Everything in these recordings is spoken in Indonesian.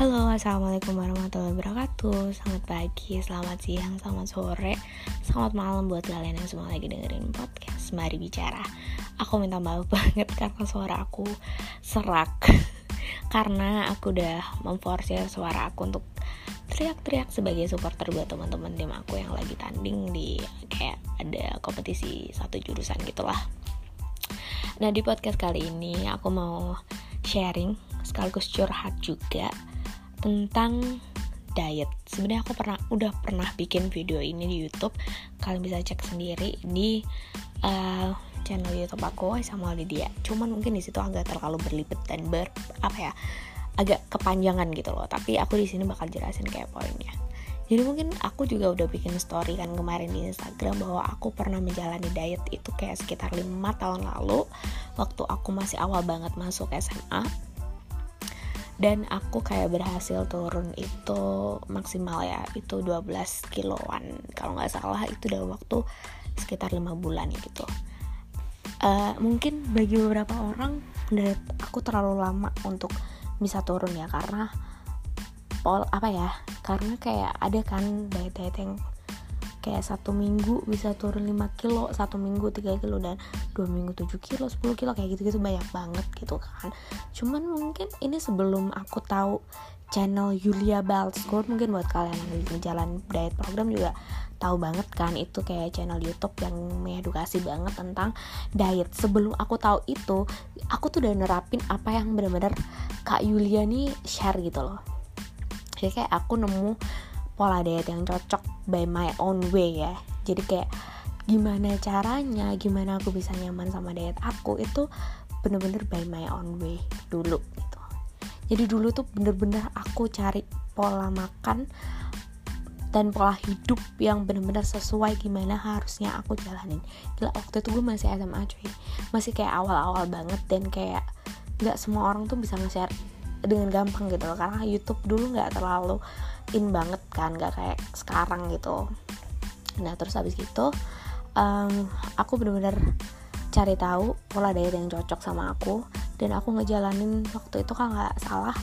Halo, assalamualaikum warahmatullahi wabarakatuh. Selamat pagi, selamat siang, selamat sore, selamat malam buat kalian yang semua lagi dengerin podcast. Mari bicara. Aku minta maaf banget karena suara aku serak. karena aku udah memforsir suara aku untuk teriak-teriak sebagai supporter buat teman-teman tim aku yang lagi tanding di kayak ada kompetisi satu jurusan gitulah. Nah di podcast kali ini aku mau sharing sekaligus curhat juga tentang diet. Sebenarnya aku pernah udah pernah bikin video ini di YouTube. Kalian bisa cek sendiri di uh, channel YouTube aku sama Lydia. Cuman mungkin di situ agak terlalu berlipat dan ber apa ya agak kepanjangan gitu loh. Tapi aku di sini bakal jelasin kayak poinnya. Jadi mungkin aku juga udah bikin story kan kemarin di Instagram bahwa aku pernah menjalani diet itu kayak sekitar lima tahun lalu waktu aku masih awal banget masuk SMA dan aku kayak berhasil turun itu maksimal ya itu 12 kiloan. Kalau nggak salah itu dalam waktu sekitar lima bulan gitu. Uh, mungkin bagi beberapa orang aku terlalu lama untuk bisa turun ya karena pol apa ya karena kayak ada kan diet diet yang kayak satu minggu bisa turun 5 kilo satu minggu 3 kilo dan dua minggu 7 kilo 10 kilo kayak gitu-gitu banyak banget gitu kan. Cuman mungkin ini sebelum aku tahu channel Yulia Balscore mungkin buat kalian yang lagi jalan diet program juga tahu banget kan itu kayak channel YouTube yang mengedukasi banget tentang diet. Sebelum aku tahu itu aku tuh udah nerapin apa yang bener-bener Kak Yulia nih share gitu loh. Jadi kayak aku nemu pola diet yang cocok by my own way ya. Jadi kayak gimana caranya gimana aku bisa nyaman sama diet aku itu bener-bener by my own way dulu gitu. Jadi dulu tuh bener-bener aku cari pola makan dan pola hidup yang bener-bener sesuai gimana harusnya aku jalanin. Gila waktu itu gue masih SMA cuy. Masih kayak awal-awal banget dan kayak nggak semua orang tuh bisa nge-share dengan gampang gitu loh karena YouTube dulu nggak terlalu in banget kan nggak kayak sekarang gitu. Nah terus habis gitu um, aku bener-bener cari tahu pola diet yang cocok sama aku dan aku ngejalanin waktu itu kan nggak salah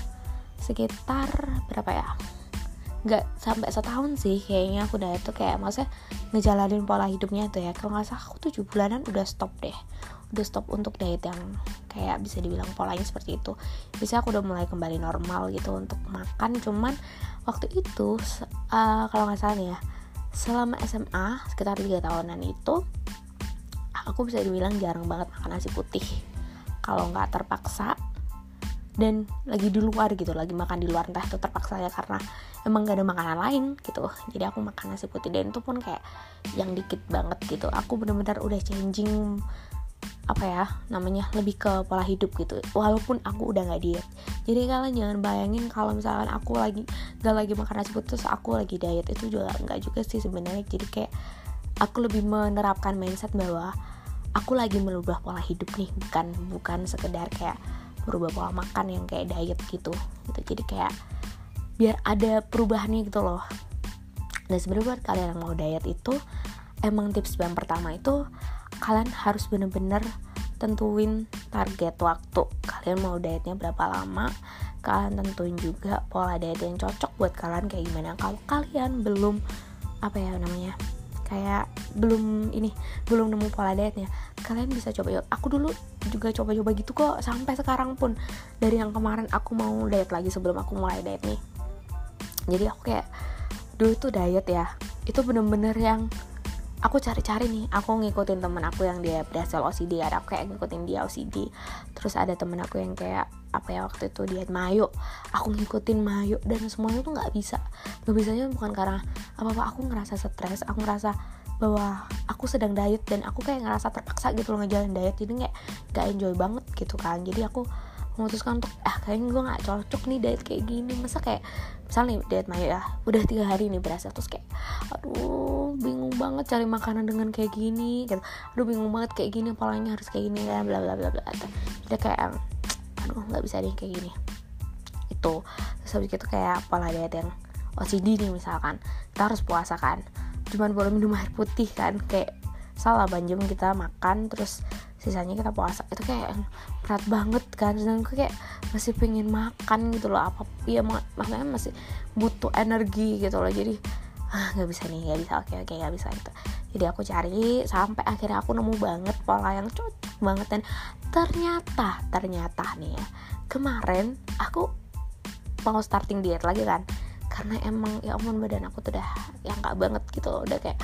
sekitar berapa ya nggak sampai setahun sih kayaknya aku diet tuh kayak maksudnya ngejalanin pola hidupnya tuh ya. Kalau nggak salah aku tujuh bulanan udah stop deh. Udah stop untuk diet yang kayak bisa dibilang polanya seperti itu. Bisa aku udah mulai kembali normal gitu untuk makan. Cuman waktu itu uh, kalau nggak salah nih ya selama SMA sekitar tiga tahunan itu aku bisa dibilang jarang banget makan nasi putih. Kalau nggak terpaksa dan lagi di luar gitu lagi makan di luar entah itu terpaksa ya karena emang gak ada makanan lain gitu. Jadi aku makan nasi putih dan itu pun kayak yang dikit banget gitu. Aku bener-bener udah changing apa ya namanya lebih ke pola hidup gitu. Walaupun aku udah nggak diet. Jadi kalian jangan bayangin kalau misalkan aku lagi gak lagi makan nasi putih terus aku lagi diet itu juga nggak juga sih sebenarnya. Jadi kayak aku lebih menerapkan mindset bahwa aku lagi merubah pola hidup nih. Bukan bukan sekedar kayak merubah pola makan yang kayak diet gitu. Gitu. Jadi kayak biar ada perubahannya gitu loh. Dan sebenarnya buat kalian yang mau diet itu emang tips yang pertama itu kalian harus bener-bener tentuin target waktu. Kalian mau dietnya berapa lama kalian tentuin juga pola diet yang cocok buat kalian kayak gimana. Kalau kalian belum apa ya namanya kayak belum ini belum nemu pola dietnya. Kalian bisa coba yuk. Aku dulu juga coba-coba gitu kok sampai sekarang pun. Dari yang kemarin aku mau diet lagi sebelum aku mulai diet nih. Jadi aku kayak dulu tuh diet ya itu bener-bener yang aku cari-cari nih aku ngikutin temen aku yang dia berhasil OCD ada aku kayak ngikutin dia OCD terus ada temen aku yang kayak apa ya waktu itu diet mayo aku ngikutin mayo dan semuanya tuh nggak bisa. Nggak bisanya bukan karena apa apa aku ngerasa stres aku ngerasa bahwa aku sedang diet dan aku kayak ngerasa terpaksa gitu loh ngejalan diet. Jadi kayak gak enjoy banget gitu kan. Jadi aku memutuskan untuk ah kayaknya gue nggak cocok nih diet kayak gini. Masa kayak misalnya diet Maya ya udah tiga hari nih berasa terus kayak aduh banget cari makanan dengan kayak gini gitu. Aduh bingung banget kayak gini polanya harus kayak gini dan bla bla bla bla jadi kayak aduh nggak bisa deh kayak gini. Itu. Terus habis itu kayak pola diet yang OCD nih misalkan. Kita harus puasa kan. Cuman boleh minum air putih kan. Kayak salah banjum kita makan terus sisanya kita puasa. Itu kayak berat banget kan. Dan gue kayak masih pengen makan gitu loh apa ya mak maksudnya masih butuh energi gitu loh. Jadi ah nggak bisa nih nggak bisa. Oke oke nggak bisa itu jadi aku cari sampai akhirnya aku nemu banget pola yang cocok banget. Dan ternyata ternyata nih ya kemarin aku mau starting diet lagi kan. Karena emang ya ampun badan aku tuh udah yang gak banget gitu loh. Udah kayak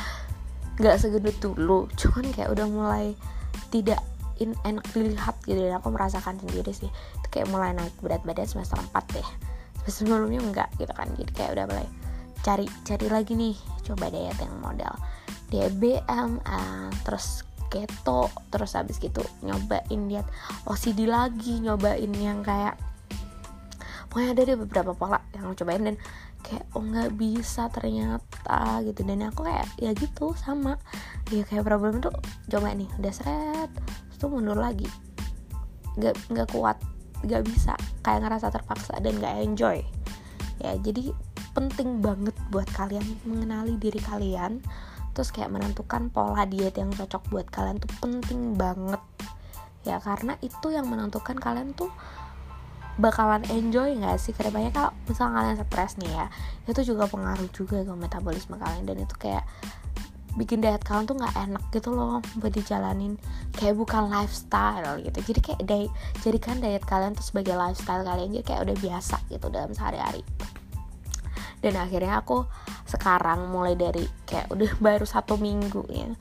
nggak segendut dulu. Cuman kayak udah mulai tidak in, enak dilihat gitu. Dan aku merasakan sendiri sih. Itu kayak mulai naik berat badan semester 4 deh. Sebelumnya enggak gitu kan. Jadi kayak udah mulai cari cari lagi nih. Coba diet yang model DBM terus keto terus habis gitu nyobain diet OCD lagi nyobain yang kayak pokoknya ada deh beberapa pola yang cobain dan kayak oh nggak bisa ternyata gitu. Dan aku kayak ya gitu sama. Ya kayak problem tuh coba nih udah seret tuh mundur lagi. Nggak nggak kuat nggak bisa. Kayak ngerasa terpaksa dan nggak enjoy. Ya jadi penting banget buat kalian mengenali diri kalian. Terus kayak menentukan pola diet yang cocok buat kalian tuh penting banget. Ya karena itu yang menentukan kalian tuh bakalan enjoy nggak sih? Karena banyak kalau misalnya kalian stres nih ya itu juga pengaruh juga ke metabolisme kalian. Dan itu kayak bikin diet kalian tuh nggak enak gitu loh buat dijalanin. Kayak bukan lifestyle gitu. Jadi kayak diet jadikan diet kalian tuh sebagai lifestyle kalian. Jadi kayak udah biasa gitu dalam sehari-hari dan akhirnya aku sekarang mulai dari kayak udah baru satu minggu ya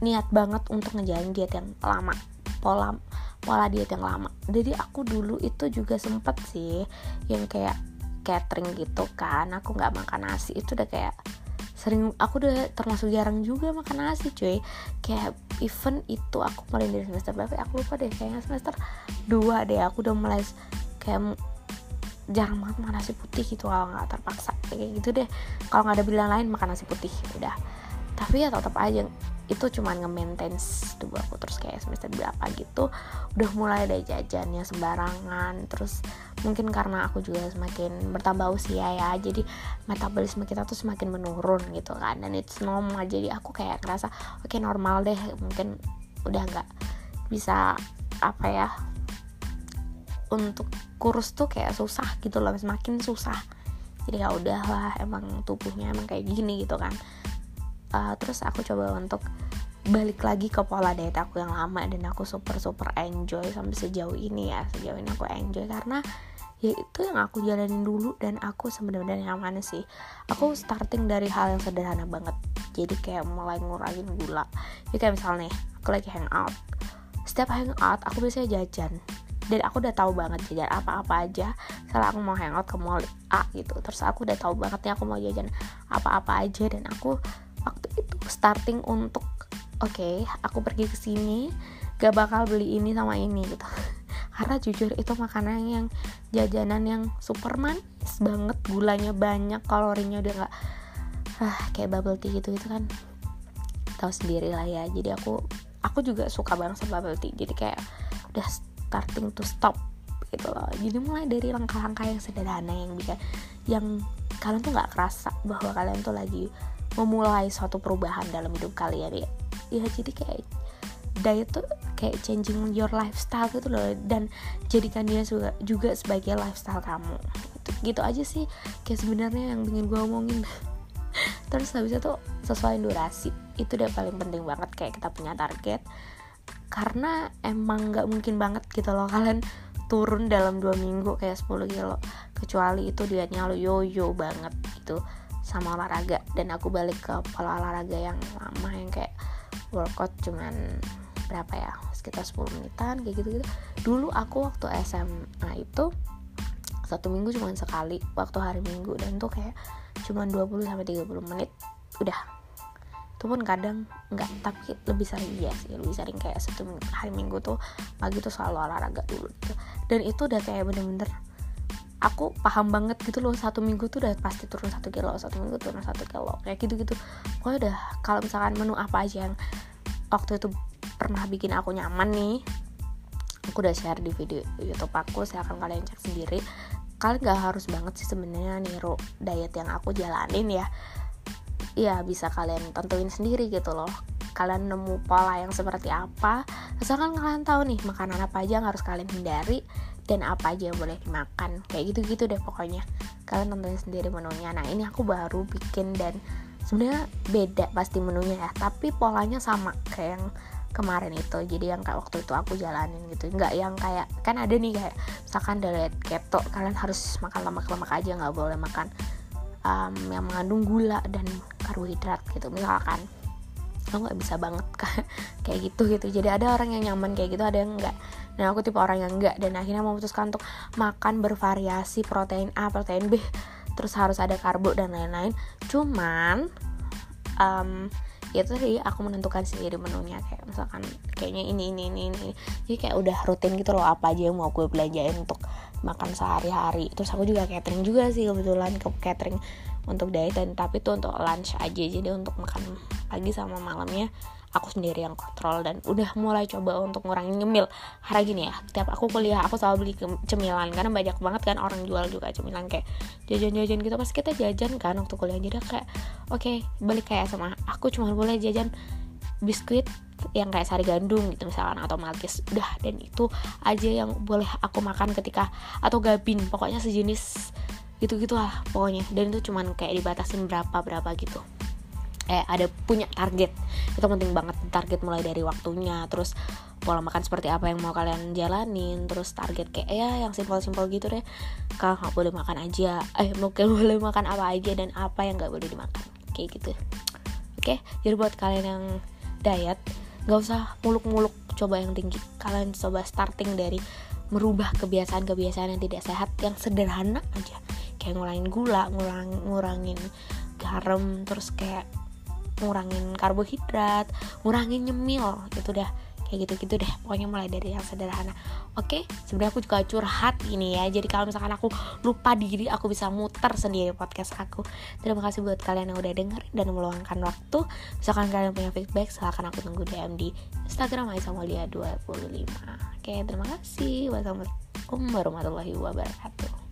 niat banget untuk ngejalanin diet yang lama pola pola diet yang lama jadi aku dulu itu juga sempet sih yang kayak catering gitu kan aku nggak makan nasi itu udah kayak sering aku udah termasuk jarang juga makan nasi cuy kayak event itu aku mulai dari semester berapa ya? aku lupa deh kayaknya semester 2 deh aku udah mulai kayak jarang banget makan nasi putih gitu kalau nggak terpaksa kayak gitu deh. Kalau nggak ada pilihan lain makan nasi putih udah. Tapi ya tetap aja itu cuma nge-maintain tubuh aku. Terus kayak semester berapa gitu udah mulai ada jajannya sembarangan. Terus mungkin karena aku juga semakin bertambah usia ya jadi metabolisme kita tuh semakin menurun gitu kan. Dan it's normal jadi aku kayak ngerasa oke okay, normal deh. Mungkin udah nggak bisa apa ya untuk kurus tuh kayak susah gitu loh semakin susah. Jadi ya udahlah emang tubuhnya emang kayak gini gitu kan. Uh, terus aku coba untuk balik lagi ke pola diet aku yang lama dan aku super super enjoy sampai sejauh ini ya sejauh ini aku enjoy karena ya itu yang aku jalanin dulu dan aku sebenarnya nyaman sih. Aku starting dari hal yang sederhana banget. Jadi kayak mulai ngurangin gula. Ya kayak misalnya aku lagi hangout. Setiap hangout aku biasanya jajan dan aku udah tahu banget jajan apa-apa aja. Salah aku mau hangout ke mall A gitu. Terus aku udah tahu banget nih aku mau jajan apa-apa aja. Dan aku waktu itu starting untuk oke okay, aku pergi ke sini gak bakal beli ini sama ini gitu. Karena jujur itu makanan yang jajanan yang super manis banget. Gulanya banyak kalorinya udah nggak ah kayak bubble tea gitu gitu kan. Tahu sendiri lah ya. Jadi aku aku juga suka banget sama bubble tea. Jadi kayak udah starting to stop gitu loh. Jadi mulai dari langkah-langkah yang sederhana yang bisa yang kalian tuh nggak kerasa bahwa kalian tuh lagi memulai suatu perubahan dalam hidup kalian ya. Ya jadi kayak diet tuh kayak changing your lifestyle gitu loh dan jadikan dia juga juga sebagai lifestyle kamu. Gitu, gitu aja sih kayak sebenarnya yang ingin gue omongin. Terus habis itu sesuai durasi. Itu udah paling penting banget kayak kita punya target karena emang nggak mungkin banget gitu loh kalian turun dalam dua minggu kayak 10 kilo. Kecuali itu dietnya lo yo-yo banget gitu sama olahraga. Dan aku balik ke pola olahraga yang lama yang kayak workout cuman berapa ya sekitar 10 menitan kayak gitu gitu dulu aku waktu SMA itu satu minggu cuma sekali waktu hari minggu. Dan tuh kayak cuma 20 sampai 30 menit. Udah itu pun kadang nggak tapi lebih sering ya sih lebih sering kayak satu hari minggu tuh pagi tuh selalu olahraga dulu gitu. Dan itu udah kayak bener-bener aku paham banget gitu loh satu minggu tuh udah pasti turun satu kilo satu minggu turun satu kilo kayak gitu gitu pokoknya udah kalau misalkan menu apa aja yang waktu itu pernah bikin aku nyaman nih aku udah share di video YouTube aku saya akan kalian cek sendiri. Kalian nggak harus banget sih sebenarnya niru diet yang aku jalanin ya ya bisa kalian tentuin sendiri gitu loh. Kalian nemu pola yang seperti apa asalkan kalian tahu nih makanan apa aja yang harus kalian hindari dan apa aja yang boleh dimakan. Kayak gitu-gitu deh pokoknya. Kalian tentuin sendiri menunya. Nah ini aku baru bikin dan sebenarnya beda pasti menunya ya tapi polanya sama kayak yang kemarin itu. Jadi yang kayak waktu itu aku jalanin gitu. Nggak yang kayak kan ada nih kayak misalkan diet keto kalian harus makan lemak-lemak aja nggak boleh makan um, yang mengandung gula dan karbohidrat gitu misalkan. Lo nggak bisa banget kayak gitu gitu. Jadi ada orang yang nyaman kayak gitu ada yang enggak nah aku tipe orang yang enggak dan akhirnya memutuskan untuk makan bervariasi protein A protein B. Terus harus ada karbo dan lain-lain. Cuman um, ya itu sih aku menentukan sendiri menunya. Kayak misalkan kayaknya ini ini ini ini. Jadi kayak udah rutin gitu loh apa aja yang mau gue belanjain untuk makan sehari-hari. Terus aku juga catering juga sih kebetulan ke catering untuk diet dan tapi itu untuk lunch aja. Jadi untuk makan pagi sama malamnya aku sendiri yang kontrol dan udah mulai coba untuk ngurangin ngemil. Hari gini ya tiap aku kuliah aku selalu beli cemilan. Karena banyak banget kan orang jual juga cemilan kayak jajan-jajan gitu. Pas kita jajan kan waktu kuliah jadi kayak oke okay, balik kayak sama aku cuma boleh jajan biskuit yang kayak sari gandum gitu misalkan atau malkis udah dan itu aja yang boleh aku makan ketika atau gabin pokoknya sejenis gitu gitulah pokoknya. Dan itu cuman kayak dibatasin berapa berapa gitu. Eh ada punya target. Itu penting banget target mulai dari waktunya terus pola makan seperti apa yang mau kalian jalanin terus target kayak ya yang simpel-simpel gitu deh. Kalau nggak boleh makan aja eh mungkin boleh makan apa aja dan apa yang nggak boleh dimakan. Kayak gitu. Oke jadi buat kalian yang diet nggak usah muluk-muluk coba yang tinggi. Kalian coba starting dari merubah kebiasaan-kebiasaan yang tidak sehat yang sederhana aja. Kayak ngurangin gula ngurang ngurangin garam terus kayak ngurangin karbohidrat ngurangin nyemil itu dah kayak gitu-gitu deh. Pokoknya mulai dari yang sederhana. Oke sebenarnya aku juga curhat ini ya. Jadi kalau misalkan aku lupa diri aku bisa muter sendiri podcast aku. Terima kasih buat kalian yang udah denger dan meluangkan waktu. Misalkan kalian punya feedback silahkan aku tunggu DM di Instagram Aisamolia 25 oke terima kasih. Wassalamualaikum warahmatullahi wabarakatuh